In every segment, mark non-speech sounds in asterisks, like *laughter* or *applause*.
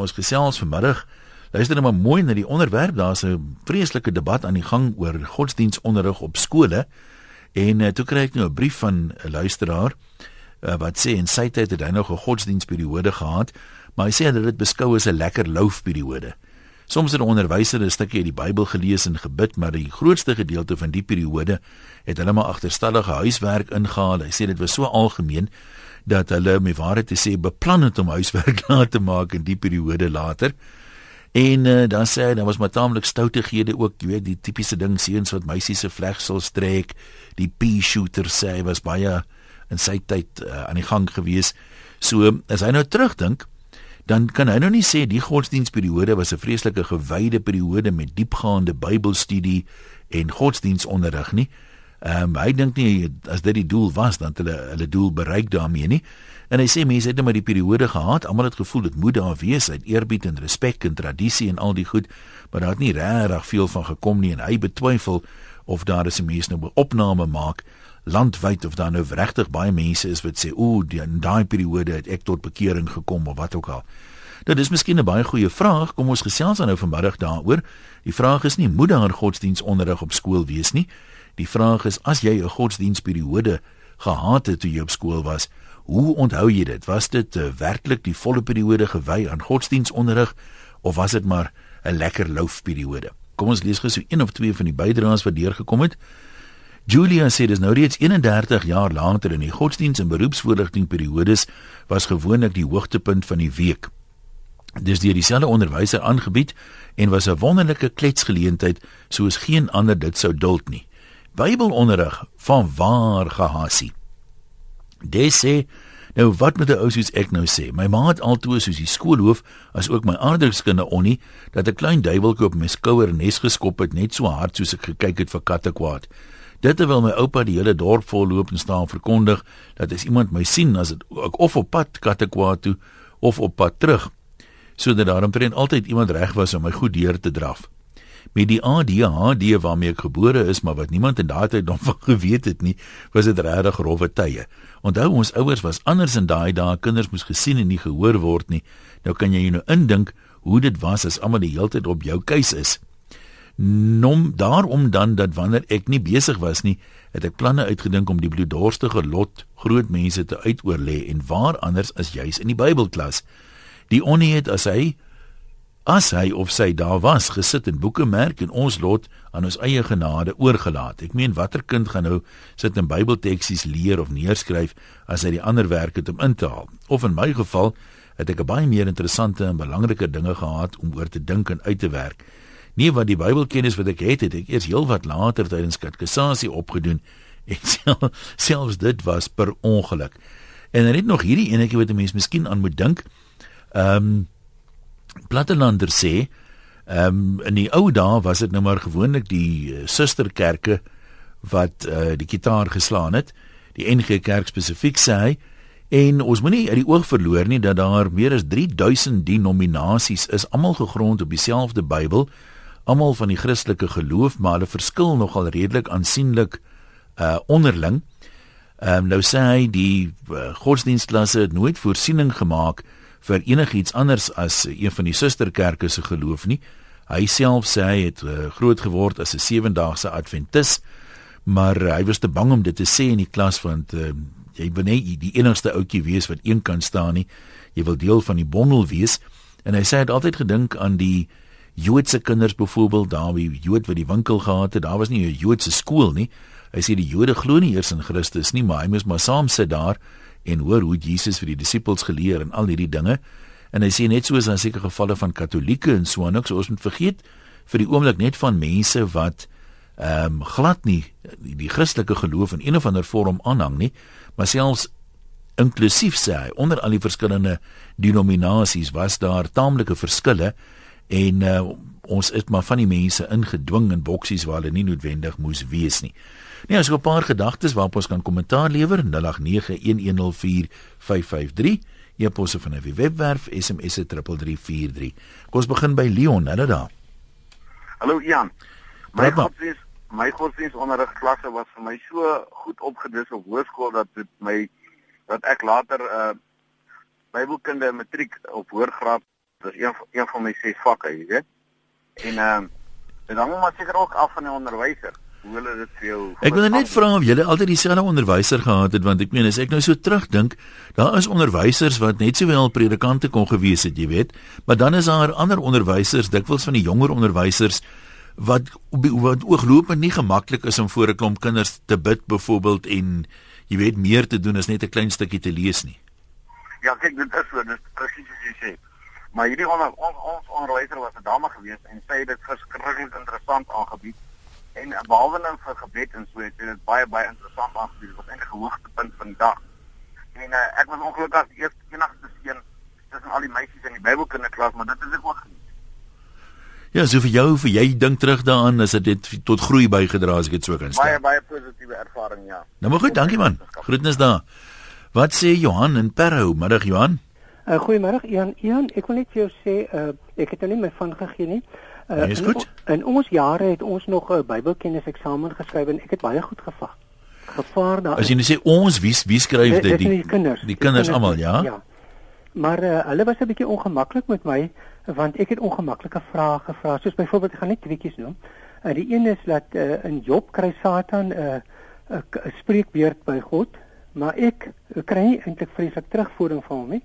Ons gesels vanmiddag. Luister net maar mooi na die onderwerp. Daar's 'n vreeslike debat aan die gang oor godsdienstonderrig op skole. En uh, toe kry ek nou 'n brief van 'n luisteraar uh, wat sê en sy tyd het hy nog 'n godsdienstperiode gehad, maar hy sê dat dit beskou as 'n lekker loufperiode. Soms het 'n onderwyser 'n stukkie uit die Bybel gelees en gebid, maar die grootste gedeelte van die periode het hulle maar agterstallige huiswerk ingehaal. Hy sê dit was so algemeen dat hulle my waarheid te sê beplan het om huiswerk *laughs* na te maak in die periode later. En uh, dan sê hy dan was maar taamlik stoutighede ook, jy weet, die tipiese ding seuns wat meisies se vlegsels trek, die pea shooter sê hy was baie in sy tyd uh, aan die gang gewees. So as hy nou terugdink, dan kan hy nou nie sê die godsdienstperiode was 'n vreeslike gewyde periode met diepgaande Bybelstudie en godsdienstonderrig nie. Ehm um, hy dink nie as dit die doel was dan hulle hulle doel bereik daarmee nie. En hy sê mense het net maar die periode gehad, almal het gevoel dit moet daar wees uit eerbied en respek en tradisie en al die goed, maar daar het nie regtig veel van gekom nie en hy betwyfel of daar is 'n mens nou 'n opname maak landwyd of daar nou regtig baie mense is wat sê o, in daai periode het ek tot bekering gekom of wat ook al. Dit is miskien 'n baie goeie vraag. Kom ons gesels dan nou vanmiddag daaroor. Die vraag is nie moet daar godsdienstonderrig op skool wees nie. Die vraag is as jy 'n godsdienstperiode gehad het toe jy op skool was, hoe onthou jy dit? Was dit uh, werklik die volle periode gewy aan godsdienstonderrig of was dit maar 'n lekker loufperiode? Kom ons lees gou so een of twee van die bydraes wat deurgekom het. Julia sê dis nou reeds 31 jaar later in die godsdiens en beroepsvoorligting periodes was gewoonlik die hoogtepunt van die week. Dis deur dieselfde onderwyser aangebied en was 'n wonderlike kletsgeleentheid soos geen ander dit sou duld nie. Bybelonderrig van waar gehasie. Dis sê nou wat met 'n ou soos ek nou sê. My ma het altoe soos die skoolhoof as ook my aardrykskunde onnie dat 'n klein duiweltjie op my skouer nes geskop het net so hard soos ek gekyk het vir katte kwaad. Dit terwyl my oupa die hele dorp volloop en staan verkondig dat as iemand my sien as dit ek of op pad Katekwa toe of op pad terug sodat daar omtrent altyd iemand reg was om my goed deur te draf. Met die ADHD waarmee ek gebore is, maar wat niemand in daai tyd nog *laughs* van geweet het nie, was dit regtig rowwe tye. Onthou ons ouers was anders in daai dae, kinders moes gesien en nie gehoor word nie. Nou kan jy nou indink hoe dit was as almal die hele tyd op jou keus is nom daarom dan dat wanneer ek nie besig was nie, het ek planne uitgedink om die bloeddorstige lot groot mense te uitoorlê en waar anders as juis in die Bybelklas. Die onnie het as hy as hy of sy daar was gesit en boeke merk en ons lot aan ons eie genade oorgelaat. Ek meen watter kind gaan nou sit en Bybelteksies leer of neerskryf as hy die ander werk het om in te haal? Of in my geval het ek baie meer interessante en belangriker dinge gehad om oor te dink en uit te werk nie wat die Bybelkennis wat ek het het ek eers heelwat later tydens katekisasie opgedoen en *laughs* self, selfs dit was per ongeluk. En dan net nog hierdie enetjie wat 'n mens miskien aan moet dink. Ehm um, Plattelander sê ehm um, in die ou dae was dit nou maar gewoonlik die uh, susterkerke wat uh, die gitaar geslaan het. Die NG Kerk spesifiek sê hy en ons moenie uit die oog verloor nie dat daar meer as 3000 denominasies is almal gegrond op dieselfde Bybel almal van die Christelike geloof, maar hulle verskil nogal redelik aansienlik uh onderling. Ehm um, nou sê hy die uh, godsdienstklasse het nooit voorsiening gemaak vir enigiets anders as een van die susterkerke se geloof nie. Hy self sê hy het uh, groot geword as 'n sewendaagse adventis, maar uh, hy was te bang om dit te sê in die klas want uh, jy wil nie die enigste ouetjie wees wat een kant staan nie. Jy wil deel van die bondel wees en hy sê hy het altyd gedink aan die Joodse kinders byvoorbeeld daar wie Jood wat die winkel gehad het, daar was nie 'n Joodse skool nie. Hy sê die Jode glo nie eers in Christus nie, maar hy moes maar saam sit daar en hoor hoe Jesus vir die disippels geleer en al hierdie dinge. En hy sê net soos in sekere gevalle van Katolieke en so niks, ons moet vergeet vir die oomblik net van mense wat ehm um, glad nie die, die Christelike geloof in een of ander vorm aanhang nie, maar selfs inklusief sê hy onder al die verskillende denominasies was daar taamlike verskille en uh, ons het maar van die mense ingedwing in boksies waar hulle nie noodwendig moes wees nie. Nee, as ek 'n paar gedagtes waarop ons kan kommentaar lewer 0891104553 e-posse van die webwerf SMS 3343. Kom ons begin by Leon, hulle daar. Hallo Jan. My godsdienst, my godsdienstonderrig klasse was vir my so goed opgedis op hoërskool dat dit my dat ek later 'n uh, Bybelkunde matriek op hoërgraad Dis een een van my ses vakke, jy weet. En ehm uh, dit hang maar seker ook af van die onderwyser hoe hulle dit vir jou Ek wil net vra of jy altyd dieselfde onderwyser gehad het want ek meen as ek nou so terugdink, daar is onderwysers wat net sowel predikante kon gewees het, jy weet, maar dan is daar ander onderwysers, dikwels van die jonger onderwysers wat wat ooglopend nie gemaklik is om voor 'n klomp kinders te bid byvoorbeeld en jy weet meer te doen as net 'n klein stukkie te lees nie. Ja, kyk, dit is so, dit presies soos jy sê. Maar hierdie onder, ons ons onderwyser was 'n dame gewees en sy het dit verskriklik interessant aangebied. En behalwe nou vir gebed en so het dit baie baie interessant aangebied. Dit was eintlik 'n hoogtepunt van die dag. En uh, ek was ongelukkig die eerste enigste seun tussen al die meisies in die Bybelkinderklas, maar dit is ek ook geniet. Ja, so vir jou, vir jy dink terug daaraan as dit tot groei bygedra het, as ek dit so kan sê. Baie baie positiewe ervaring, ja. Nou maar goed, dankie man. Groetnis daar. Wat sê Johan in Parow? Middag Johan. Uh, Goeiemôre Ian. Ian, ek wil net vir jou sê, uh, ek het nou nie my van gegee nie. Uh, is goed. In, in ons jare het ons nog 'n uh, Bybelkennis eksamen geskryf en ek het baie goed gevaar. Gevaar daar. As jy nou sê ons wie wie skryf dit die die kinders. Die kinders, kinders almal, ja. Ja. Maar uh, hulle was 'n bietjie ongemaklik met my want ek het ongemaklike vrae gevra soos byvoorbeeld ek gaan net tweeetjies noem. Uh, die een is dat uh, in Job kry Satan 'n uh, 'n uh, spreekbeurt by God, maar ek kry eintlik vreeslik terugvoering van hom nie.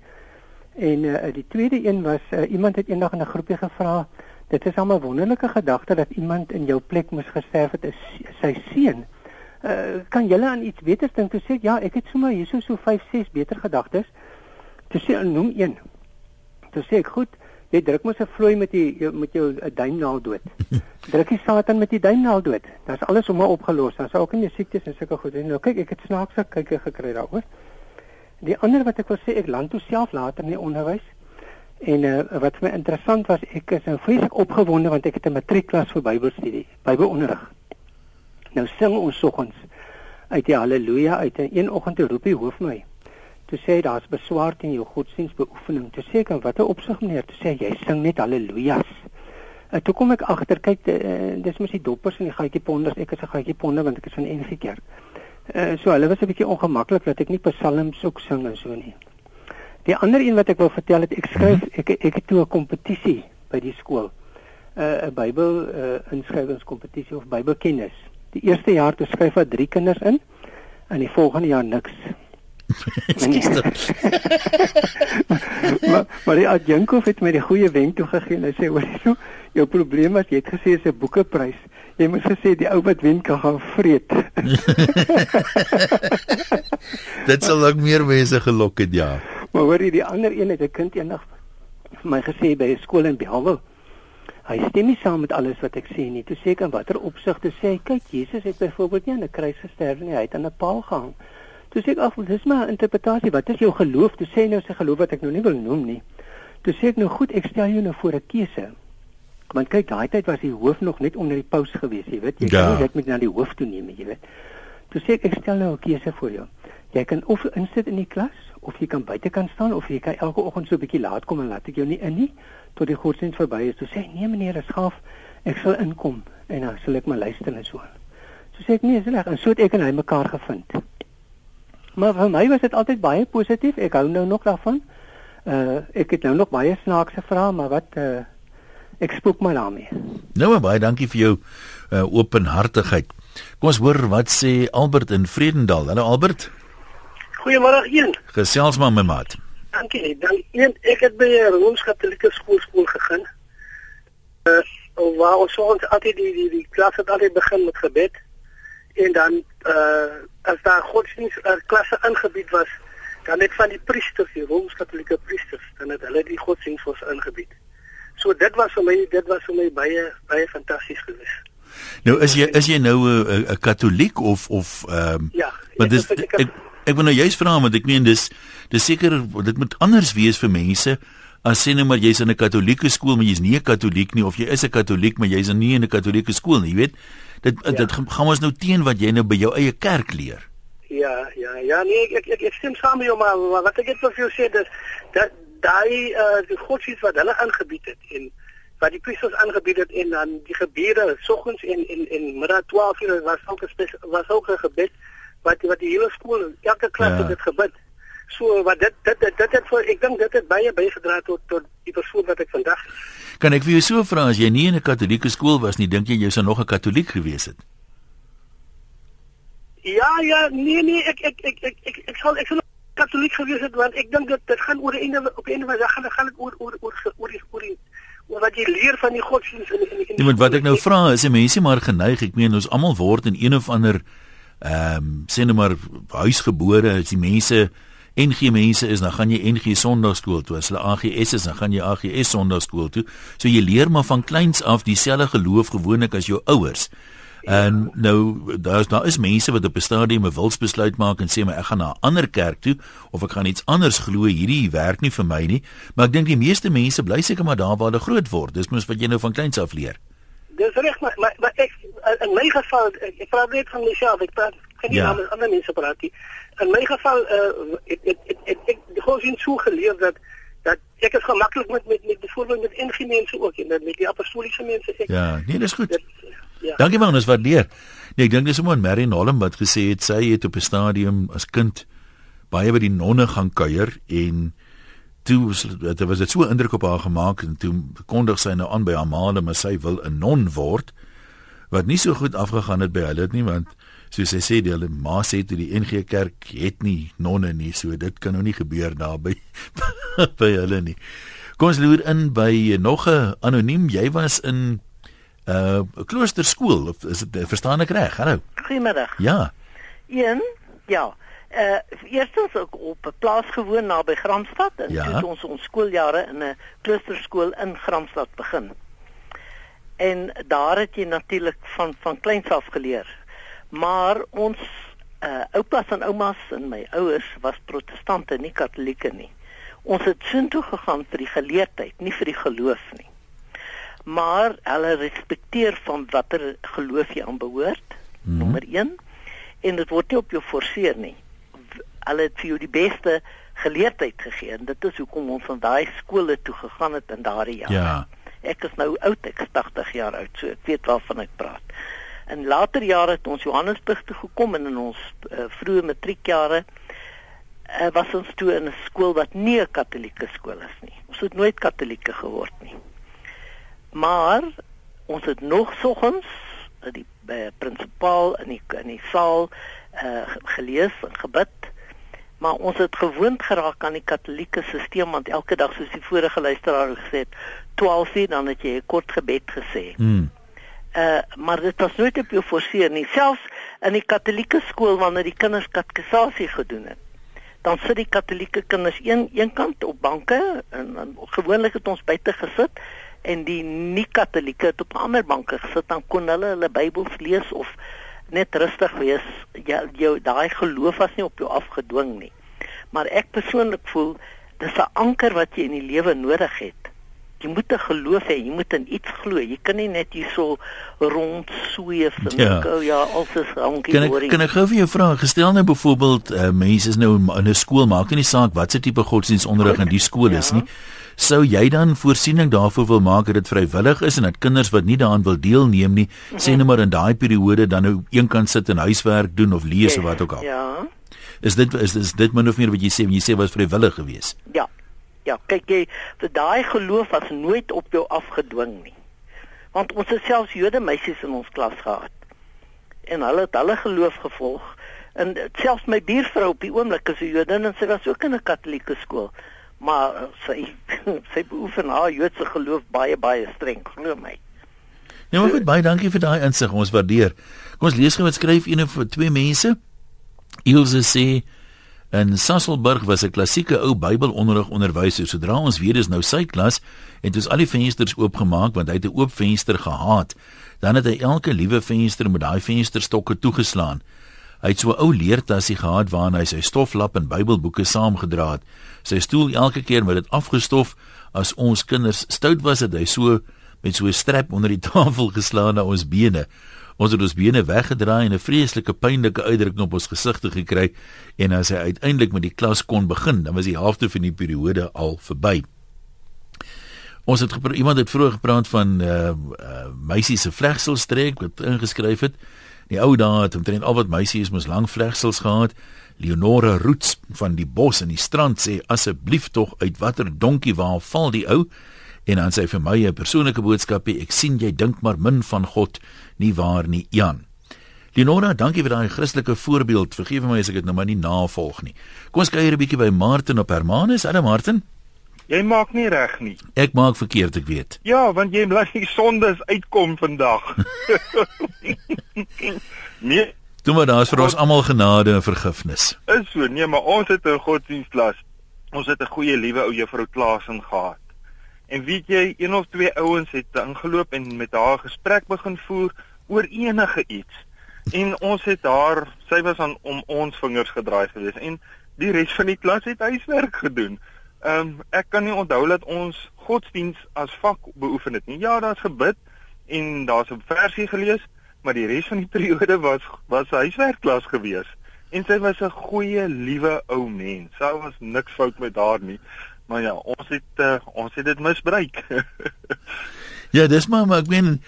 En uh, die tweede een was uh, iemand het eendag in 'n groepie gevra, dit is 'n wonderlike gedagte dat iemand in jou plek moes gesterf het as sy seun. Uh, kan julle aan iets beters dink? Toe sê ek ja, ek het sommer hierso so 5, 6 beter gedagtes. Toe sê noem een. Toe sê ek goed, jy druk mos 'n vloei met die met jou duimnaal dood. *laughs* Druk die Satan met die duimnaal dood. Dit's alles om opgelos. Dan sou ook nie siektes en sulke goed en nou kyk ek het snaakse kykie gekry daaroor. Die ander wat ek wil sê ek land toe self later in die onderwys en uh, wat vir my interessant was ek is nou vreeslik opgewonde want ek het 'n matriekklas vir Bybelstudie, Bybelonderrig. Nou sing ons soggens uit die haleluja uit en een oggend toe roep die hoof my toe sê daar's beswaar teen jou godsdienstbeoefening. Toe sê ek aan watter opsig meneer? Toe sê jy sing net haleluja's. En toe kom ek agter, kyk, uh, dis mos die doppers en die gaatjie ponders. Ek is 'n gaatjie ponder want ek is van NG Kerk. Uh, so hulle was 'n bietjie ongemaklik dat ek nie psalms ook sing en so nie. Die ander een wat ek wil vertel het, ek skryf ek ek het toe 'n kompetisie by die skool. 'n uh, 'n Bybel uh, inskrywingskompetisie of Bybelkennis. Die eerste jaar toe skryf wat 3 kinders in en die volgende jaar niks. *laughs* maar maar die adjunkhof het my die goeie wenk toe gegee. Hy sê hoor jy, jou probleem was jy het gesê dis 'n boekeprys. Jy moes gesê die ou wat wen kan gaan vreet. *laughs* Dit sal ook meer mense gelok het, ja. Maar hoor jy die ander een het 'n kind eendag vir my gesê by 'n skool in Belwel. Hy stem nie saam met alles wat ek sê nie. Toe sê ek in watter opsigte sê hy kyk Jesus het byvoorbeeld nie aan 'n kruis gesterf nie, hy het aan 'n paal gehang. Toe sê ek ag, dis maar 'n interpretasie. Wat is jou geloof? Toe sê nou sy geloof wat ek nou nie wil noem nie. Toe sê ek nou goed, ek stel jou nou voor 'n keuse. Want kyk, daai tyd was die hoof nog net onder die paus gewees, jy weet. Jy ja. kan nie net met na die hoof toe neem, jy weet. Toe sê ek ek stel nou 'n keuse voor jou. Jy kan of insit in die klas of jy kan buite kan staan of jy kan elke oggend so 'n bietjie laat kom en laat ek jou nie in nie tot die godsdienst verby is. Toe sê nee meneer, is gaaf. Ek sal inkom en dan sal ek maar luister en so. Toe sê ek nee, is reg. En so het ek en hy mekaar gevind. Maar vir my was dit altyd baie positief. Ek hou nou nog daarvan. Uh ek het nou nog baie snaakse vrae, maar wat uh ek spook maar daarmee. Nou baie dankie vir jou uh openhartigheid. Kom ons hoor wat sê Albert in Vredendal. Hallo Albert. Goeiemôre een. Gesels maar my maat. Dankie. Dan een ek het by 'n Rooms-Katolieke skool skool gegaan. Uh waar ons ons altyd die die die klas het altyd begin met gebed en dan uh as daar godsdienst uh, klasse ingebied was, dan het van die priesters, die Rooms-Katolieke priesters, dan het hulle die godsdienst vir ons ingebied. So dit was vir my dit was vir my baie baie fantasties geweest. Nou is jy is jy nou 'n 'n Katoliek of of ehm um, Ja. Maar dis ek ek wil nou juist vra want ek meen dis dis seker dit moet anders wees vir mense as sê net maar jy's in 'n Katolieke skool maar jy's nie 'n Katoliek nie of jy is 'n Katoliek maar jy's nie in 'n Katolieke skool nie, jy weet. Dit ja. dit gaan ons nou teen wat jy nou by jou eie kerk leer. Ja, ja, ja, nee, ek ek ek, ek stem saam met jou maar, maar wat ek net vir jou sê dis dat daai uh die godsdienst wat hulle aangebied het en wat die priesters aangebied het en dan die gebede soggens en en en middag 12 uur was ook 'n was ook 'n gebed wat wat die hele skool elke klas ja. het dit gebid. So wat dit dit dit, dit het vir ek dink dit het baie bygedra tot tot die persoon wat ek vandag Kan ek vir jou so vra as jy nie in 'n Katolieke skool was nie, dink jy jy sou nog 'n Katoliek gewees het? Ja, ja, nee nee, ek ek ek ek ek, ek sal ek sal Katoliek gewees het want ek dink dit dit gaan oor einde op einde van gaan gaan dit oor oor oor oor die oor die oor wat jy leer van die godsdienst in in die Nee, maar wat ek nou vra is, mense maar geneig, ek meen ons almal word in een of ander ehm um, sê nou maar huisgebore, as die mense NG mense is, dan gaan jy NG Sondagskool toe. As hulle AGS is, dan gaan jy AGS Sondagskool toe. So jy leer maar van kleins af dieselfde geloof gewoonlik as jou ouers. En nou daar's daar is mense wat op 'n stadium 'n wilsbesluit maak en sê maar ek gaan na 'n ander kerk toe of ek gaan iets anders glo. Hierdie werk nie vir my nie. Maar ek dink die meeste mense bly seker maar daar waar hulle groot word. Dis mos wat jy nou van kleins af leer. Dis reg, maar, maar maar ek in my geval ek, ek praat net van myself. Ek praat geen Ja. ja. ander ander mense praat nie. In my geval uh ek ek ek ek, ek die godsdienst so geleer dat dat ek is gemaklik met met met byvoorbeeld met NG mense ook en met die apostoliese mense ek Ja, nee, dis goed. dit, ja. Dankie man, ons waardeer. Nee, ek dink dis sommer Mary Nollum wat gesê het sy het op 'n stadium as kind baie by die nonne gaan kuier en toe dit was dit so indruk op haar gemaak en toe kondig sy nou aan by haar ma dat sy wil 'n non word wat nie so goed afgegaan het by hulle nie want soos sy sê die hulle ma sê toe die NG Kerk het nie nonne nie so dit kan nou nie gebeur daar by *laughs* by hulle nie. Kom ons loer in by nog 'n anoniem jy was in 'n uh, kloosterskool of is dit verstaan ek reg? Hallo. Goeiemiddag. Ja. Een, ja. Uh eerstens ook op 'n plaas gewoon naby Gramstad en Ja. toe het ons ons skooljare in 'n kloosterskool in Gramstad begin. En daar het jy natuurlik van van kleins af geleer. Maar ons uh oupas en oumas en my ouers was protestante, nie katolieke nie. Ons het soontoe gegaan vir die geleerdheid, nie vir die geloof nie. Maar hulle respekteer van watter geloof jy aanbehoort. Mm Mhm. Nommer 1 en dit word nie op jou forceer nie. Hulle het vir jou die beste geleerdheid gegee en dit is hoekom ons van daai skole toe gegaan het in daardie jare. Ja. Ek is nou oud, ek is 80 jaar oud, so ek weet waarvan ek praat. In later jare het ons Johannesburg toe gekom en in ons uh, vroeë matriekjare uh, was ons toe in 'n skool wat nie 'n katolieke skool is nie. Ons het nooit katolieke geword nie. Maar ons het nog soggens die uh, prinsipaal in die in die saal uh, gelees en gebid. Maar ons het gewoond geraak aan die katolieke stelsel want elke dag soos die vorige luisteraar gesê het, 12 uur dan het jy 'n kort gebed gesê. Mm. Uh maar dit was nooit op jou forceer nie. Selfs in die katolieke skool wanneer die kinders katekisasie gedoen het. Dan sit die katolieke kinders een een kant op banke en, en gewoonlik het ons buite gesit en die nie-katolieke het op ander banke gesit dan kon hulle hulle Bybels lees of net rustig wees. Ja, jou daai geloof was nie op jou afgedwing nie. Maar ek persoonlik voel dis 'n anker wat jy in die lewe nodig het. Jy moet 'n geloof hê, jy moet in iets glo. Jy kan nie net hierso rond sweef en Ja. ja. ja, alles is hankie Kan ek doorie. kan ek gou vir jou vra, gestel nou byvoorbeeld uh, mense is nou in 'n skool maak nie saak wat se tipe godsdienstonderrig in die skool is Ja. nie. Sou jy dan voorsiening daarvoor wil maak dat dit vrywillig is en dat kinders wat nie daaraan wil deelneem nie, sê net maar in daai periode dan nou eenkant sit en huiswerk doen of lees of wat ook al. Ja. Is dit is, is dit min of meer wat jy sê, want jy sê was vrywillig geweest. Ja. Ja, kyk jy, vir daai geloof was nooit op jou afgedwing nie. Want ons het selfs Jode meisies in ons klas gehad. En hulle het hulle geloof gevolg. En selfs my buurvrou op die oomblik is 'n Jodin en sy was ook in 'n Katolieke skool. Maar uh, sy *laughs* sy beoefen haar Joodse geloof baie baie streng, glo my. Nou maar goed, baie dankie vir daai insig. Ons waardeer. Kom ons lees gou wat skryf een of twee mense. Ilse sê in Sasselburg was 'n klassieke ou Bybelonderrig onderwyser. Sodra ons weet dis nou sy klas, het ons al die vensters oopgemaak want hy het 'n oop venster gehaat. Dan het hy elke liewe venster met daai vensterstokke toegeslaan. Hy het so 'n ou leertasie gehad waarin hy sy stoflap en Bybelboeke saamgedra het. Sy stoel elke keer met dit afgestof. As ons kinders stout was, het hy so met so 'n strap onder die *laughs* tafel geslaan na ons bene. Ons het ons bene weggedraai en 'n vreeslike pynlike uitdrukking op ons gesigte gekry en as hy uiteindelik met die klas kon begin, dan was die helfte van die periode al verby. Ons het iemand het vroeër gepraat van uh, uh meisie se vlegselstreek wat ingeskryf het. Die ou dae het omtrent al wat meisies mos lang vlegsels gehad. Leonora Roots van die bos in die strand sê asseblief tog uit watter donkie waar val die ou? En dan sê vir my 'n persoonlike boodskapie, ek sien jy dink maar min van God, nie waar nie, Jan. Leonora, dankie vir daai Christelike voorbeeld. Vergewe my as ek dit nou maar nie navolg nie. Kom ons kuier 'n bietjie by Martin op Hermanus. Hallo Martin. Jy maak nie reg nie. Ek maak verkeerd, ek weet. Ja, want jy laat die sondes uitkom vandag. *laughs* nee. Doen maar daar's vir ons almal genade en vergifnis. Is so, nee, maar ons het 'n godsdienstklas. Ons het 'n goeie liewe ou juffrou Klaasen gehad. En weet jy, een of twee ouens het ingeloop en met haar gesprek begin voer oor enige iets. En ons het haar, sy was aan om ons vingers gedraai gewees en die res van die klas het huiswerk gedoen. Ehm um, ek kan nie onthou dat ons godsdiens as vak beoefen het nie. Ja, daar's gebid en daar's 'n versie gelees, maar die res van die *laughs* periode was was huiswerkklas gewees. En sy was 'n goeie, liewe ou mens. Daar was niks fout met haar nie. Maar ja, ons het uh, ons het dit misbruik. *laughs* ja, dis maar maar ek meen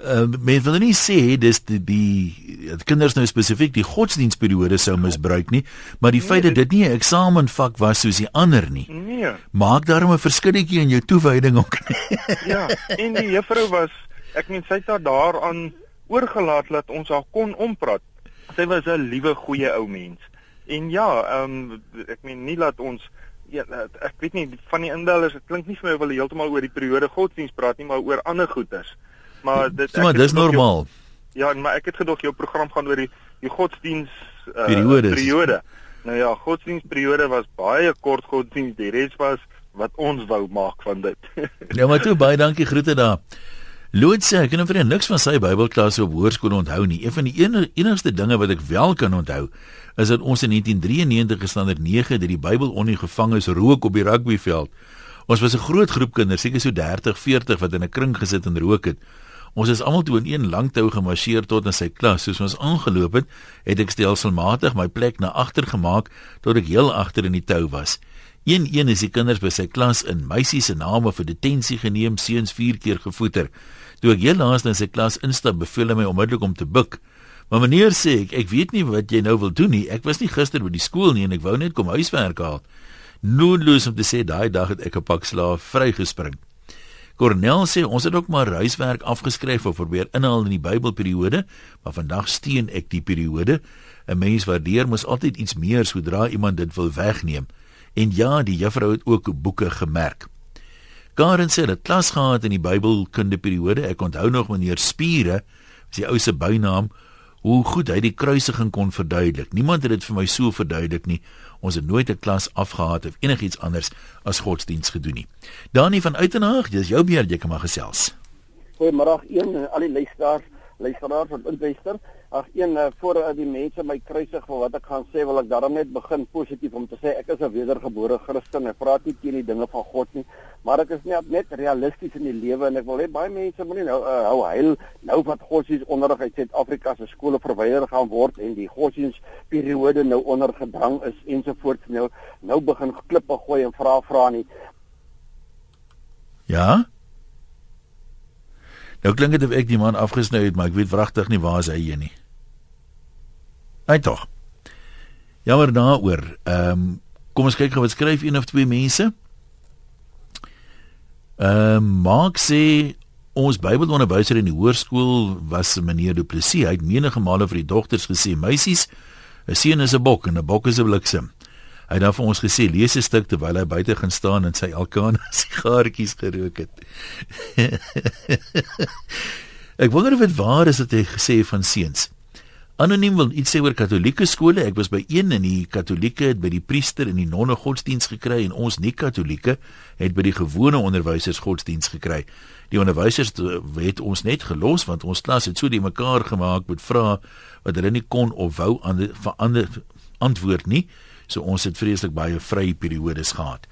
uh, mense wil nie sê dis die, die kinders nou spesifiek die godsdienstperiode sou misbruik nie, maar die nee, feit dat dit nie 'n eksamenvak was soos die ander nie. Nee. Maak daarom 'n verskilletjie in jou toewyding ook. *laughs* ja, en die juffrou was ek meen sy het haar daaraan oorgelaat dat ons haar kon ompraat. Sy was 'n liewe goeie ou mens. En ja, ehm um, ek meen nie laat ons ja, ek weet nie van die indellers, dit klink nie vir my of hulle heeltemal oor die periode godsdienst praat nie, maar oor ander goeters maar dit Maar dis normaal. Jou, ja, maar ek het gedog jou program gaan oor die die godsdiens uh, periode. periode. Nou ja, godsdienstperiode was baie kort godsdienst, die res was wat ons wou maak van dit. *laughs* ja, maar toe baie dankie groete daar. Loot sê ek kan vir niks van sy Bybelklasse op hoërskool onthou nie. Een van die enigste dinge wat ek wel kan onthou is dat ons in 1993 standaard 9 dat die Bybel ongevang is rook op die rugbyveld. Ons was 'n groot groep kinders, seker so 30, 40 wat in 'n kring gesit en rook het. Ons is almal toe in een lang tou gemarseer tot in sy klas. Soos ons aangeloop het, het ek stelselmatig my plek na agter gemaak tot ek heel agter in die tou was. Een een is die kinders by sy klas in meisies se name vir detensie geneem, seuns 4 keer gevoeter. Toe ek heel laas in sy klas instap, beveel hy my onmiddellik om te buig. Maar meneer sê ek, ek weet nie wat jy nou wil doen nie. Ek was nie gister by die skool nie en ek wou net kom huiswerk haal. Noodloos om te sê daai dag het ek 'n pak slaaf vrygespring. Cornel sê ons het ook maar huiswerk afgeskryf of probeer inhaal in die Bybelperiode, maar vandag steun ek die periode. 'n Mens waardeer mos altyd iets meer sodra iemand dit wil wegneem. En ja, die juffrou het ook boeke gemerk. Karen sê dat klas gehad in die Bybelkunde periode. Ek onthou nog meneer Spiere, sy ou se bynaam, hoe goed hy die kruisiging kon verduidelik. Niemand het dit vir my so verduidelik nie. Ons het nooit 'n klas afgehaat of enigiets anders as godsdiens gedoen nie. Dani van Uitenhaag, dis jou beurt, jy kan maar gesels. Goeiemôre een al die luisteraars, luisteraars van Inwester. Ag een uh, voor uh, die mense my kruisig vir wat ek gaan sê, wil ek daarom net begin positief om te sê ek is 'n wedergebore Christen. Ek praat nie teen die dinge van God nie, maar ek is net net realisties in die lewe en ek wil hê baie mense moet nie nou uh, hou heil nou wat godsdienst onderrig uit Suid-Afrika se skole verwyder gaan word en die godsdienst periode nou onder gedrang is ensovoorts nou nou begin klippe gooi en vra vra nie. Ja? Nou klink dit of ek die man afgesny het, maar ek weet wragtig nie waar hy is nie. Hy tog. Jammer daaroor. Ehm um, kom ons kyk gou wat skryf een of twee mense. Ehm um, maak sê ons Bybelonderwyser in die hoërskool was meneer Du Plessis. Hy het menige male vir die dogters gesê: "Meisies, 'n seun is 'n bok en 'n bok is 'n bliksem." Hy het dan vir ons gesê: "Lees 'n stuk terwyl hy buite gaan staan en sy alkane sigaretjies *laughs* gerook het." *laughs* Ek wonder of dit waar is wat hy gesê van seuns. Anoniem wil iets sê oor Katolieke skole. Ek was by een in die Katolieke het by die priester en die nonne godsdiens gekry en ons nie Katolieke het by die gewone onderwysers godsdiens gekry. Die onderwysers het ons net gelos want ons klas het so die mekaar gemaak met vrae wat hulle nie kon of wou aan verander antwoord nie. So ons het vreeslik baie vrye periodes gehad.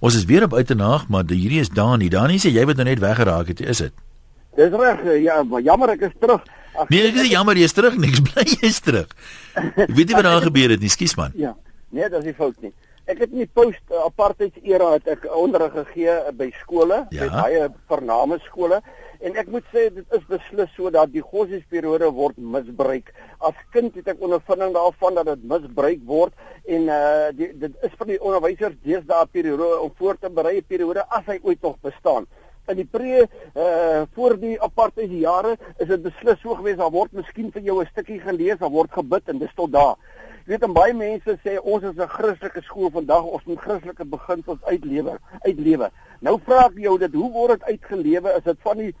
Ons is weer op uitenaag, maar hierdie is Dani. Dani sê jy het nou net weggeraak het, is dit? Dis reg. Ja, jammer ek is terug. Ach, nee, ek sê jammer jy is terug, niks bly jy is terug. Ek weet nie wat daar gebeur het nie, skus man. Ja. Nee, dit is nie fout nie. Ek het nie post apartheid era het ek onderrig gegee by skole, ja. by baie vername skole En ek moet sê dit is beslis so dat die godsdienstperiode word misbruik. As kind het ek ondervinding daarvan dat dit misbruik word en uh die, dit is vir die onderwysers deesdae periode om voor te berei periode as hy ooit nog bestaan in die pre uh voor die apartheid jare is dit beslis so gewees daar word miskien vir jou 'n stukkie gelees, daar word gebid en dis tot daar. Jy weet en baie mense sê ons is 'n Christelike skool vandag, ons moet Christelike beginsels uitlewer, uitlewe. Nou vra ek jou dit, hoe word dit uitgelewe? Is dit van die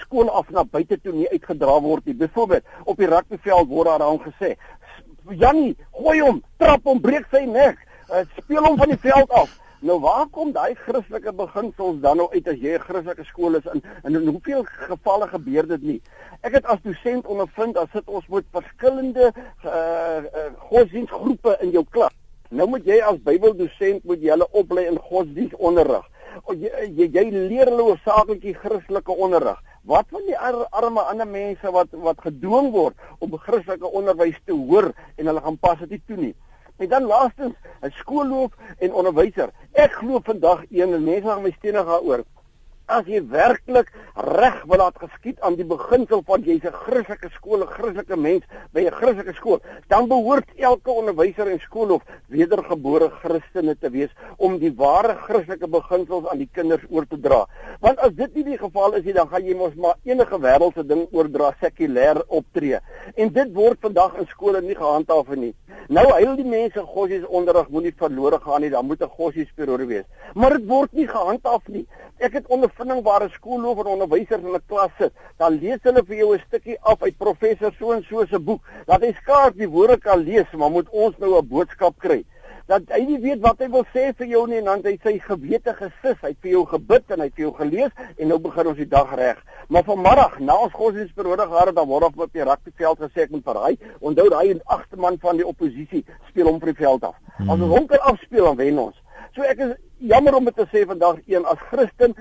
skool af na buite toe nie uitgedra word nie? Byvoorbeeld, op die rugbyveld word daar dan gesê, Jannie, gooi hom, trap hom, breek sy nek, uh, speel hom van die veld af. Nou waar kom daai Christelike beginsels dan nou uit as jy 'n Christelike skool is in en in hoeveel gevalle gebeur dit nie? Ek het as dosent ondervind dat sit ons met verskillende uh, uh godsdienstgroepe in jou klas. Nou moet jy as Bybeldosent moet jy hulle oplei in godsdienstonderrig. Jy, jy jy leer hulle oorsaaklik die Christelike onderrig. Wat van die ar arme ander mense wat wat gedwing word om Christelike onderwys te hoor en hulle gaan pas dit toe nie? En dan laastens, 'n skoolhoof en onderwyser. Ek glo vandag een en mense gaan my stenig daaroor as jy werklik reg wil laat geskied aan die beginsel van jy's 'n Christelike skool, 'n Christelike mens by 'n Christelike skool, dan behoort elke onderwyser en skoolhoof wedergebore Christene te wees om die ware Christelike beginsels aan die kinders oor te dra. Want as dit nie die geval is nie, dan gaan jy mos maar enige wêreldse ding oordra sekulêr optree. En dit word vandag in skole nie gehandhaaf nie. Nou huil die mense gossies onderrig moenie verlore gaan nie, dan moet 'n gossies periode wees. Maar dit word nie gehandhaaf nie. Ek het ondervinding waar 'n skoolloof en onderwysers in 'n klas sit, dan lees hulle vir jou 'n stukkie af uit professor so en so se boek. Dat hy skaars die woorde kan lees, maar moet ons nou 'n boodskap kry. Dat hy nie weet wat hy wil sê vir jou nie en dan hy sy gewete gesis, hy het vir jou gebid en hy het vir jou gelees en nou begin ons die dag reg. Maar vanmiddag na ons godsdienstperiode gehad het, dan word op op die rugbyveld gesê ek moet verraai. Onthou daai agste man van die oppositie speel hom vir die veld af. As ons hom kan afspeel dan wen ons. So ek is jammer om dit te sê vandag een as Christen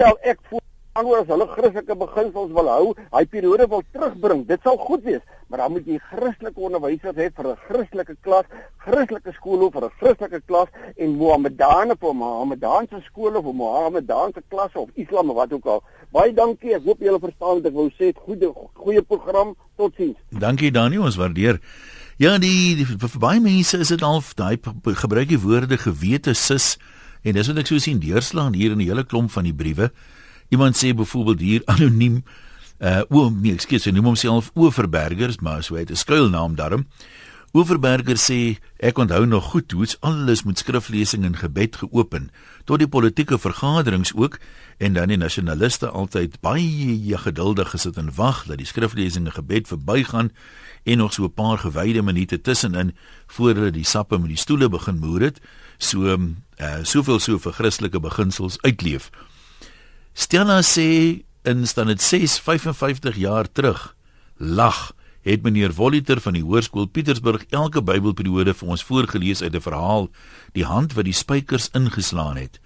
stel ek voor anders hulle Christelike beginsels wil hou, hy periode wil terugbring. Dit sal goed wees, maar dan moet jy Christelike onderwysers hê vir 'n Christelike klas, Christelike skole vir 'n Christelike klas en Mohammedane vir Mohammedaanse skole of Mohammedaanse klasse of Islam of wat ook al. Baie dankie. Ek hoop julle verstaan wat ek wou sê. Goeie goeie program. Totsiens. Dankie Dani, ons waardeer. Ja, die, die vir baie mense is dit al daai gebruik die woorde gewete sis en dis wat ek so sien deurslaan hier in die hele klomp van die briewe. Iemand sê byvoorbeeld hier anoniem uh o, nee, ekskuus, hy noem homself Oeverbergers, maar so het 'n skuilnaam daarom. Oeverberger sê ek onthou nog goed hoe alles met skriflesing en gebed geopen tot die politieke vergaderings ook en dan die nasionaliste altyd baie geduldig gesit en wag dat die skriflesing en gebed verbygaan en nog so 'n paar gewyde minute tussenin voor hulle die sappe met die stoele begin moer het so uh soveel so vir Christelike beginsels uitleef. Stella sê in dit 6 55 jaar terug lag het meneer Voliter van die Hoërskool Pietersburg elke Bybelperiode vir ons voorgeles uit 'n verhaal die hand wat die spykers ingeslaan het.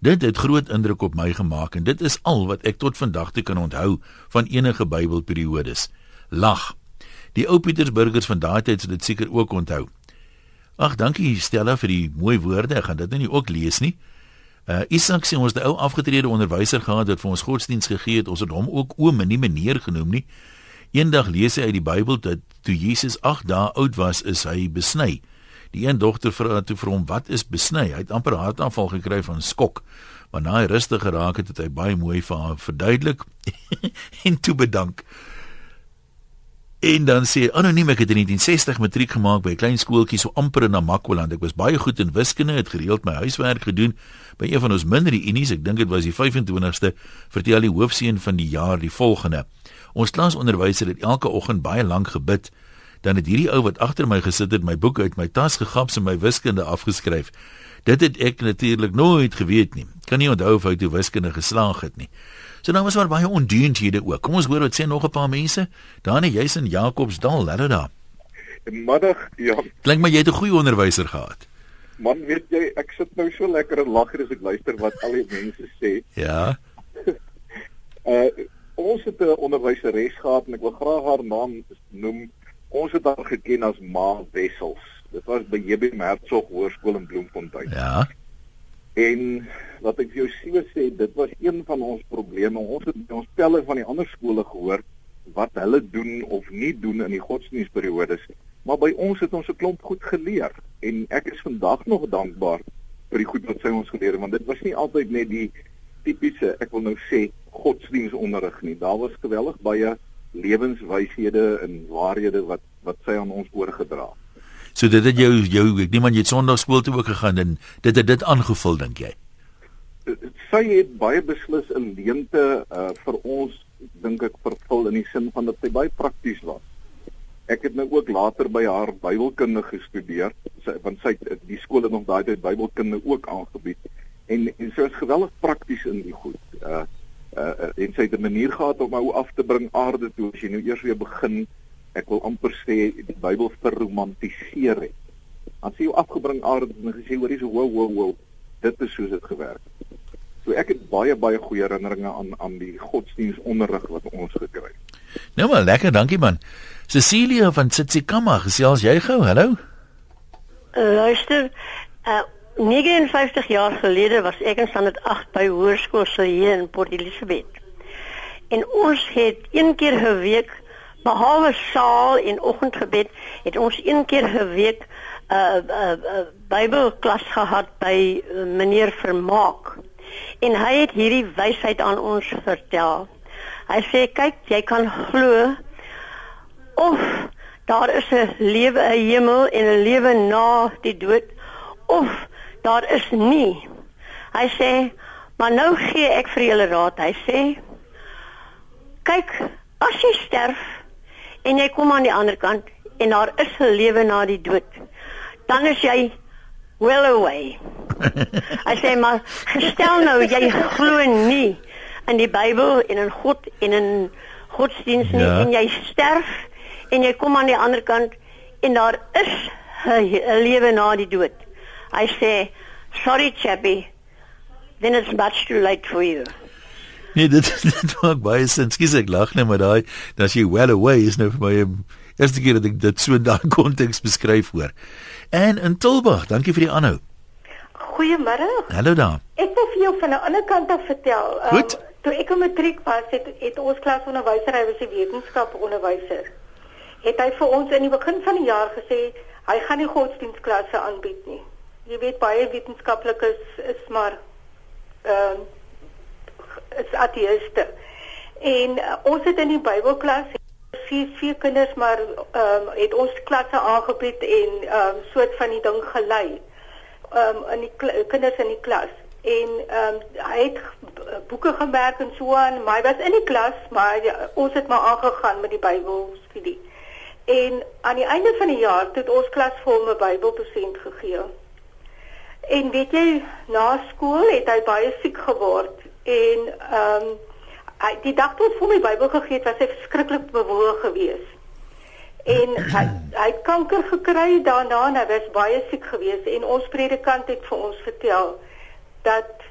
Dit het groot indruk op my gemaak en dit is al wat ek tot vandag toe kan onthou van enige Bybelperiodes. Lag. Die ou Pietersburgers van daardie tyd sal dit seker ook onthou. Ag, dankie Stella vir die mooi woorde. Ek gaan dit nou nie ook lees nie. Uh Isak sê ons het 'n ou afgetrede onderwyser gehad wat vir ons godsdiens gegee het. Ons het hom ook oom en nie meneer genoem nie. Eendag lees hy uit die Bybel dat toe Jesus 8 dae oud was, is hy besny. Die een dogter vra toe vir hom, "Wat is besny?" Hy het amper hartaanval gekry van skok. Maar na hy rustig geraak het, het hy baie mooi vir haar verduidelik *laughs* en toe bedank. En dan sê anoniem ek het in 1960 matriek gemaak by 'n klein skooltjie so amper in Namakwaland. Ek was baie goed in wiskunde, het gereeld my huiswerk gedoen by een van ons minder unies. Ek dink dit was die 25ste. Vertel die hoofseun van die jaar die volgende. Ons klasonderwyser het elke oggend baie lank gebid. Dan het hierdie ou wat agter my gesit het my boek uit my tas gegaps en my wiskunde afgeskryf. Dit het ek natuurlik nooit geweet nie. Kan nie onthou of hy toe wiskunde geslaag het nie. So nou was maar baie ondienthede ook. Kom ons hoor wat sê nog 'n paar mense. Dan is jy's in Jakobsdal, hulle daar. Middag, ja. Klink maar jy het 'n goeie onderwyser gehad. Man, weet jy, ek sit nou so lekker en lag as ek luister wat al die mense sê. Ja. uh *laughs* ons het 'n onderwyseres gehad en ek wil graag haar naam noem. Ons het haar geken as Ma Wessels. Dit was by JB Hertzog Hoërskool in Bloemfontein. Ja. En laat ek vir jou so sê, dit was een van ons probleme. Ons het ons pelle van die ander skole gehoor wat hulle doen of nie doen in die godsdienstperiodes. Maar by ons het ons 'n klomp goed geleer en ek is vandag nog dankbaar vir die goed wat sy ons geleer het want dit was nie altyd net die tipiese ek wil nou sê godsdienstonderrig nie. Daar was geweldig baie lewenswyshede en waarhede wat wat sy aan ons oorgedra het. So dit het jou jou ek neem aan jy het Sondagskool toe ook gegaan en dit het dit aangevul dink jy? Sy het baie beslis 'n leemte uh, vir ons dink ek vervul in die sin van dat sy baie prakties was. Ek het nou ook later by haar Bybelkunde gestudeer, sy, want sy die skool het nog daai tyd Bybelkunde ook aangebied en en sy was geweldig prakties in die goed. Uh uh en sy het 'n manier gehad om ou af te bring aarde toe as jy nou eers weer begin ek wil amper sê die Bybel verromantiseer het. As jy afgebring aard en gesê hoor hier's wow wow wow dit is soos dit gewerk het. So ek het baie baie goeie herinneringe aan aan die godsdienstonderrig wat ons gekry het. Nou maar lekker, dankie man. Cecilia van Tsitsikamma, gesels jy gou? Hallo. Uh, luister, uh, 59 jaar gelede was ek in standaard 8 by hoërskool hier in Port Elizabeth. En ons het een keer 'n week behalwe saal en oggendgebed het ons een keer 'n week 'n uh, uh, uh, Bybelklas gehad by uh, meneer Vermaak. En hy het hierdie wysheid aan ons vertel. Hy sê kyk, jy kan glo of daar is 'n lewe, 'n hemel en 'n lewe na die dood of daar is nie. Hy sê, maar nou gee ek vir julle raad. Hy sê kyk, as jy sterf en jy kom aan die ander kant en daar is 'n lewe na die dood. Dan is jy well away. *laughs* Hy sê maar stel nou jy glo nie in die Bybel en in God en in godsdienst nie ja. en jy sterf en jy kom aan die ander kant en daar is 'n lewe na die dood. Hy sê sorry chappie then it's much too late for you. Nee, dit *laughs* dit maak baie sin. Skus ek lag net maar daai dat jy well away is nou vir my eerste keer dat ek dit so in daai *laughs* konteks beskryf hoor. En in Tilburg, dankie vir die aanhou. Goeiemôre. Hallo daar. Ek wil vir jou van 'n ander kant af vertel. Um, Goed. Toe ek in matriek was, het, het ons klasonderwyser, hy was 'n wetenskap onderwyser. Het hy vir ons in die begin van die jaar gesê hy gaan nie godsdienstklasse aanbied nie. Jy weet baie wetenskaplikes is, is maar ehm uh, is ateïste. En uh, ons het in die Bybelklas vier vier kinders maar ehm um, het ons klasse aangebied en ehm um, soort van die ding gelei. Ehm um, in die kinders in die klas en ehm um, hy het boeke gemerk en so aan, maar hy was in die klas, maar ja, ons het maar aangegaan met die Bybelstudie. En aan die einde van die jaar het ons klas vir hom 'n Bybelpresent gegee. En weet jy, na skool het hy baie siek geword en ehm um, hy die dag toe vir my Bybel gegee het, was hy verskriklik bewoog geweest. En *clears throat* hy hy het kanker gekry daarna en hy was baie siek geweest en ons predikant het vir ons vertel dat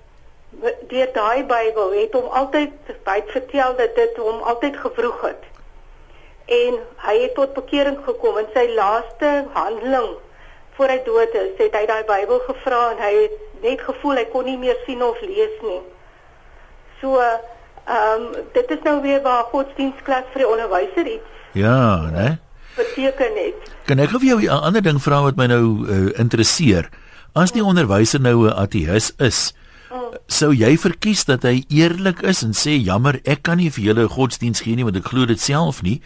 deur daai Bybel het hom altyd baie vertel dat dit hom altyd gevroeg het. En hy het tot bekering gekom in sy laaste handeling voor hy dood is, het hy daai Bybel gevra en hy het net gevoel hy kon nie meer sien of lees nie. So ehm um, dit is nou weer waar godsdienstklas vir die onderwyser iets. Ja, né? Beteken dit. Kan ek vir jou 'n ander ding vra wat my nou uh, interesseer? As die onderwyser nou 'n ateïs is, oh. sou jy verkies dat hy eerlik is en sê jammer, ek kan nie vir julle godsdiens gee nie want ek glo dit self nie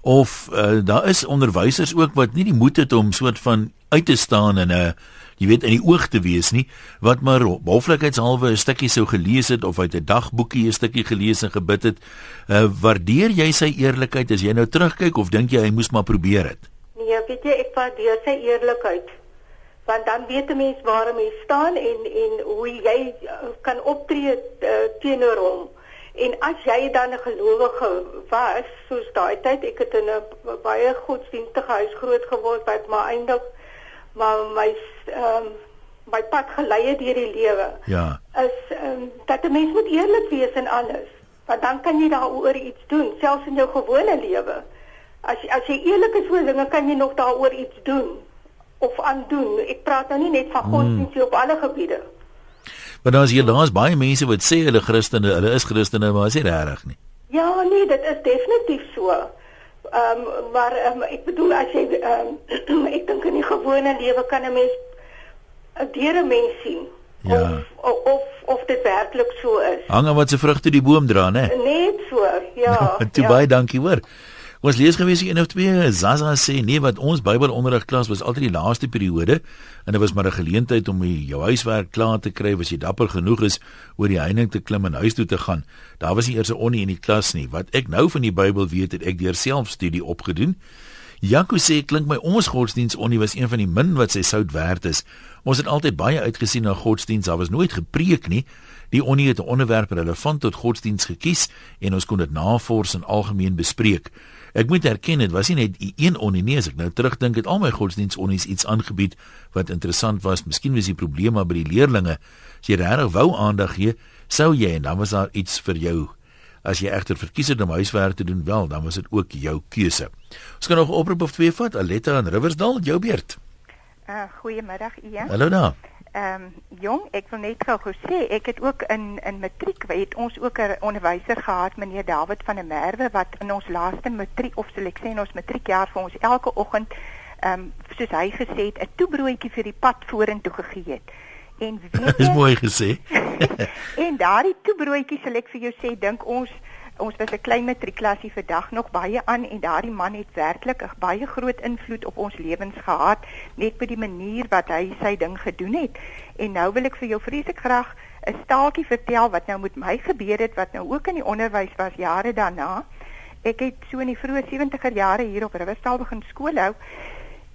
of uh, daar is onderwysers ook wat nie die moed het om soort van uit te staan in 'n jy weet in die oog te wees nie wat maar hoflikheidshalwe 'n stukkie sou gelees het of uit 'n dagboekie 'n stukkie gelees en gebid het. Uh, waardeer jy sy eerlikheid as jy nou terugkyk of dink jy hy moes maar probeer het? Nee, weet jy ek waardeer sy eerlikheid want dan weet 'n mens waar hy staan en en hoe jy uh, kan optree uh, teenoor hom. En as jy dan 'n gelowige was, soos daai tyd, ek het in 'n baie godsdienstige huis groot geword wat maar eintlik maar my ehm um, my pad gelei het deur die lewe. Ja. Is ehm um, dat 'n mens moet eerlik wees in alles. Want dan kan jy daaroor iets doen, selfs in jou gewone lewe. As as jy eerlik is oor dinge, kan jy nog daaroor iets doen of aandoen. Ek praat nou nie net van godsdienst hmm. op alle gebiede. Maar dan is hier laas baie mense wat sê hulle Christene, hulle is Christene, maar is nie regtig nie. Ja, nee, dit is definitief so. Ehm um, maar um, ek bedoel as jy ehm um, *clears throat* ek dink in die gewone lewe kan 'n mens 'n deure mens sien. Ja. Of, of of dit werklik so is. Hang aan wat se vrugte die boom dra, né? Net so. Ja. *laughs* Toe ja. baie dankie hoor. Ons lees gewees een of twee Zaza sê nee wat ons Bybelonderrig klas was altyd die laaste periode en dit was maar 'n geleentheid om jou huiswerk klaar te kry as jy dapper genoeg is oor die heining te klim en huis toe te gaan. Daar was nie eers 'n onnie in die klas nie. Wat ek nou van die Bybel weet, het ek deur selfstudie opgedoen. Jaco sê klink my ons godsdiens onnie was een van die min wat sy sout werd is. Ons het altyd baie uitgesien na godsdiens. Daar was nooit gepreek nie. Die onnie het 'n onderwerp relevant tot godsdiens gekies en ons kon dit navors en algemeen bespreek. Ek moet erken dit was nie net een onnie nie, as ek nou terugdink het al my godsdiensonnies iets aangebied wat interessant was. Miskien was die probleem maar by die leerlinge. As jy regtig wou aandag gee, sou jy en dan was daar iets vir jou. As jy egter verkies het om huiswerk te doen, wel, dan was dit ook jou keuse. Ons kan nog 'n oproep of twee vat. Aletta in Riversdal, jou beurt. Uh goeiemiddag Ian. Hallo daar. Ehm um, jong, ek wil net gou sê ek het ook in in matriek het ons ook 'n onderwyser gehad meneer David van der Merwe wat in ons laaste matriek of sal ek sê in ons matriekjaar vir ons elke oggend ehm um, soos hy gesê het 'n toebroodjie vir die pad vorentoe gegee het. En weet *laughs* Dis mooi gesê. *laughs* en daardie toebroodjie sal ek vir jou sê dink ons ons was 'n klein matriekklasie vandag nog baie aan en daardie man het werklik 'n baie groot invloed op ons lewens gehad net by die manier wat hy sy ding gedoen het. En nou wil ek vir jou vreeslik graag 'n staaltjie vertel wat nou met my gebeur het wat nou ook in die onderwys was jare daarna. Ek het so in die vroeë 70er jare hier op Riverstal begin skool hou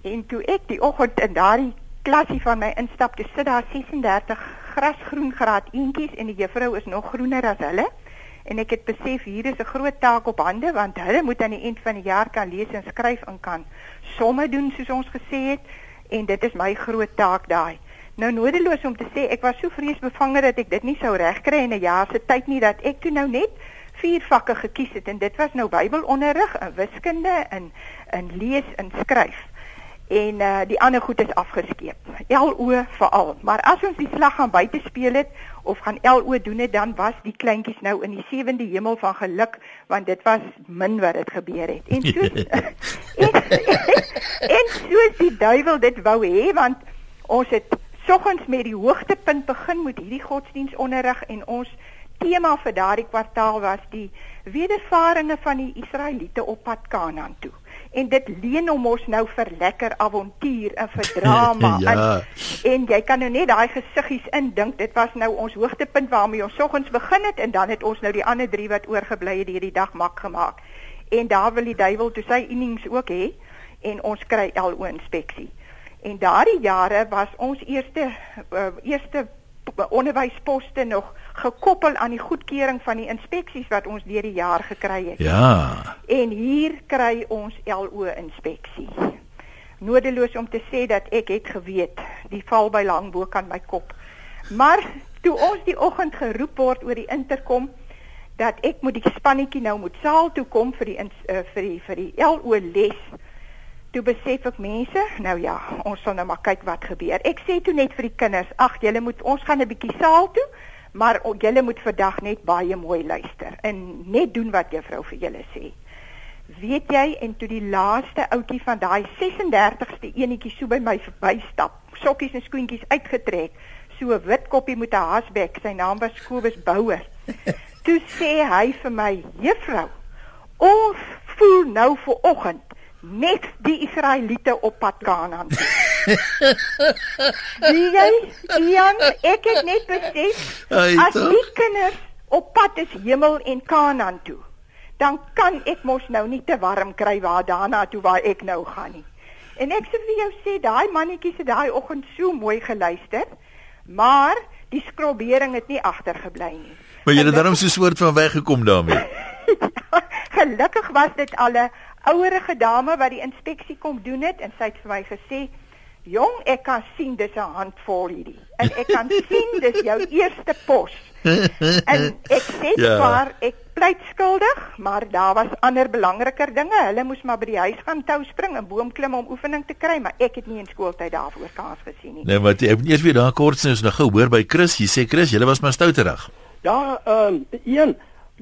en toe ek die oggend in daardie klasie van my instap, toe sit daar 36 grasgroen graad eentjies en die juffrou is nog groener as hulle en ek het besef hier is 'n groot taak op hande want hulle moet aan die einde van die jaar kan lees en skryf en kan somme doen soos ons gesê het en dit is my groot taak daai. Nou nodeloos om te sê ek was so vreesbevange dat ek dit nie sou regkry in 'n jaar se tyd nie dat ek toe nou net vier vakke gekies het en dit was nou Bybelonderrig, in wiskunde, in in lees en skryf en uh, die ander goed is afgeskeep. LO veral. Maar as ons die slag gaan buite speel het of gaan LO doen het, dan was die kleintjies nou in die sewende hemel van geluk want dit was min wat dit gebeur het. En soos *laughs* en, en soos die duiwel dit wou hê want ons het soggens met die hoogtepunt begin met hierdie godsdienstonderrig en ons tema vir daardie kwartaal was die wedervarings van die Israeliete op pad Kanaan toe. En dit leen hom ons nou vir lekker avontuur en vir *laughs* drama. Ja. en, en jy kan nou net daai gesiggies indink. Dit was nou ons hoogtepunt waarmee ons soggens begin het en dan het ons nou die ander drie wat oorgebly het hierdie dag mak gemaak. En daar wil die duiwel toe sy innings ook hê en ons kry LO inspeksie en daardie jare was ons eerste uh, eerste onderwysposte nog gekoppel aan die goedkeuring van die inspeksies wat ons deur die jaar gekry het. Ja. En hier kry ons LO inspeksie. Nodeloos om te sê dat ek het geweet die val by langbo kan my kop. Maar toe ons die oggend geroep word oor die interkom dat ek moet die spannetjie nou moet saal toe kom vir die uh, vir die vir die LO les. Toe besef ek mense, nou ja, ons sal nou maar kyk wat gebeur. Ek sê toe net vir die kinders, ag julle moet ons gaan 'n bietjie saal toe maar julle moet vandag net baie mooi luister en net doen wat juffrou vir julle sê. Weet jy en toe die laaste ouetjie van daai 36ste enetjie so by my verbystap, sokkies en skoentjies uitgetrek, so wit koppie met 'n hasbek, sy naam was Kobus Bouwer. toe sê hy vir my, "Juffrou, ons voel nou vir oggend net die Israeliete op pad Kanaan." *laughs* Wie jy, Ian, ek het net besef as die kinders op pad is hemel en Kanaan toe, dan kan ek mos nou nie te warm kry waar daarna toe waar ek nou gaan nie. En ek sê vir jou sê daai mannetjies het daai oggend so mooi geluister, maar die skrobering het nie agtergebly nie. Maar jy het daarom so 'n soort van weggekom daarmee. *laughs* Gelukkig was dit al 'n ouerige dame wat die inspeksie kom doen het en sy het vir my gesê Jong, ek kan sien dis 'n handvol hierdie. En ek kan *laughs* sien dis jou eerste pos en ek sê Ja. maar ek pleit skuldig, maar daar was ander belangriker dinge. Hulle moes maar by die huis gaan tou spring en boom klim om oefening te kry, maar ek het nie in skooltyd daarvoor kans gesien nie. Nee, maar ek moet eers weer daar kort sê ons nou gou hoor by Chris. Jy sê Chris, jy was maar stouterig. Ja, ehm um, Ian,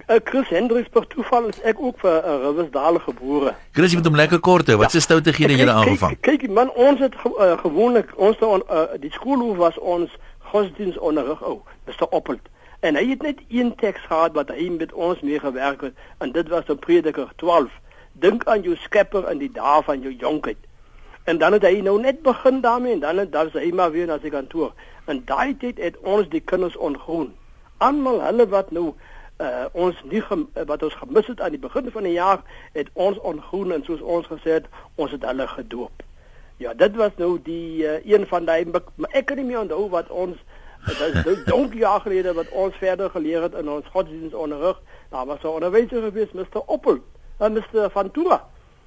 uh, Chris Hendricks per toeval is ek ook vir uh, Riversdale gebore. Chris, jy moet hom lekker kort hou. Wat se stoutighede het jy aangevang? Kyk, kyk man, ons het ge, uh, gewoonlik ons het on, uh, die skoolhoof was ons godsdienstonderrig ou, Mr. Oppelt. En hy het net een teks gehad wat hy met ons mee gewerk het en dit was op Prediker 12. Dink aan jou Skepper in die dae van jou jonkheid. En dan het hy nou net begin daarmee en dan dan is hy maar weer na sy kantoor. En daai tyd het ons die kinders ongroen. Almal hulle wat nou uh, ons nie gem, wat ons gemis het aan die begin van die jaar het ons ongroen en soos ons gesê het, ons het hulle gedoop. Ja, dit was nou die uh, een van daai maar ek kan nie meer onthou wat ons dit is nou *laughs* donkie jaar gelede wat ons verder geleer het in ons godsdienstonderrig. Daar was 'n onderwyser gewees, Mr. Oppel, en Mr. Vantura.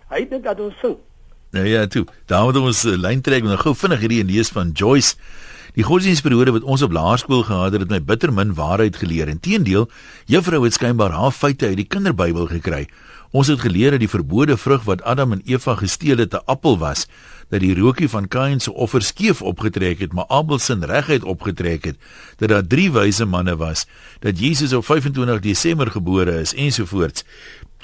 Hy het net dat ons sing. Nou ja, toe. Daar moet ons uh, lyn trek en nou gou vinnig hierdie lees van Joyce. Die godsdienstperiode wat ons op laerskool gehad het, het my bitter min waarheid geleer. Inteendeel, juffrou het skynbaar haar feite uit die kinderbybel gekry. Ons het geleer dat die verbode vrug wat Adam en Eva gesteel het 'n appel was, dat die rookie van Kain se offer skeef opgetrek het, maar Abel se reguit opgetrek het, dat daar drie wyse manne was, dat Jesus op 25 Desember gebore is ensovoorts.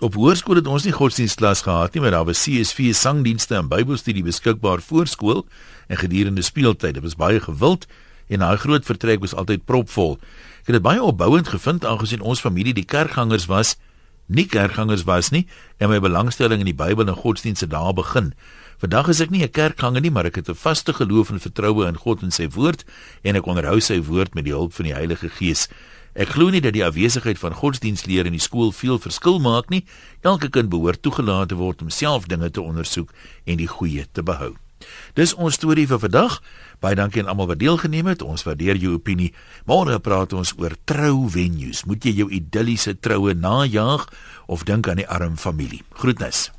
Op hoërskool het ons nie godsdienstklas gehad nie, maar daar was CSV sangdienste en Bybelstudie beskikbaar voor skool en gedurende speeltyd. Dit was baie gewild en daai groot vertrek was altyd propvol. Ek het dit baie opbouend gevind aangesien ons familie die kerkgangers was, nie kerkgangers was nie en my belangstelling in die Bybel en godsdienste daar begin. Vandag is ek nie 'n kerkganger nie, maar ek het 'n vaste geloof en vertroue in God en sy woord en ek onderhou sy woord met die hulp van die Heilige Gees. Ek glo nie dat die afwesigheid van godsdienstleer in die skool veel verskil maak nie. Elke kind behoort toegelaat te word om self dinge te ondersoek en die goeie te behou. Dis ons storie vir vandag. Baie dankie aan almal wat deelgeneem het. Ons waardeer jou opinie. Môre praat ons oor trou venues. Moet jy jou idilliese troue najaag of dink aan die arm familie? Groetnis.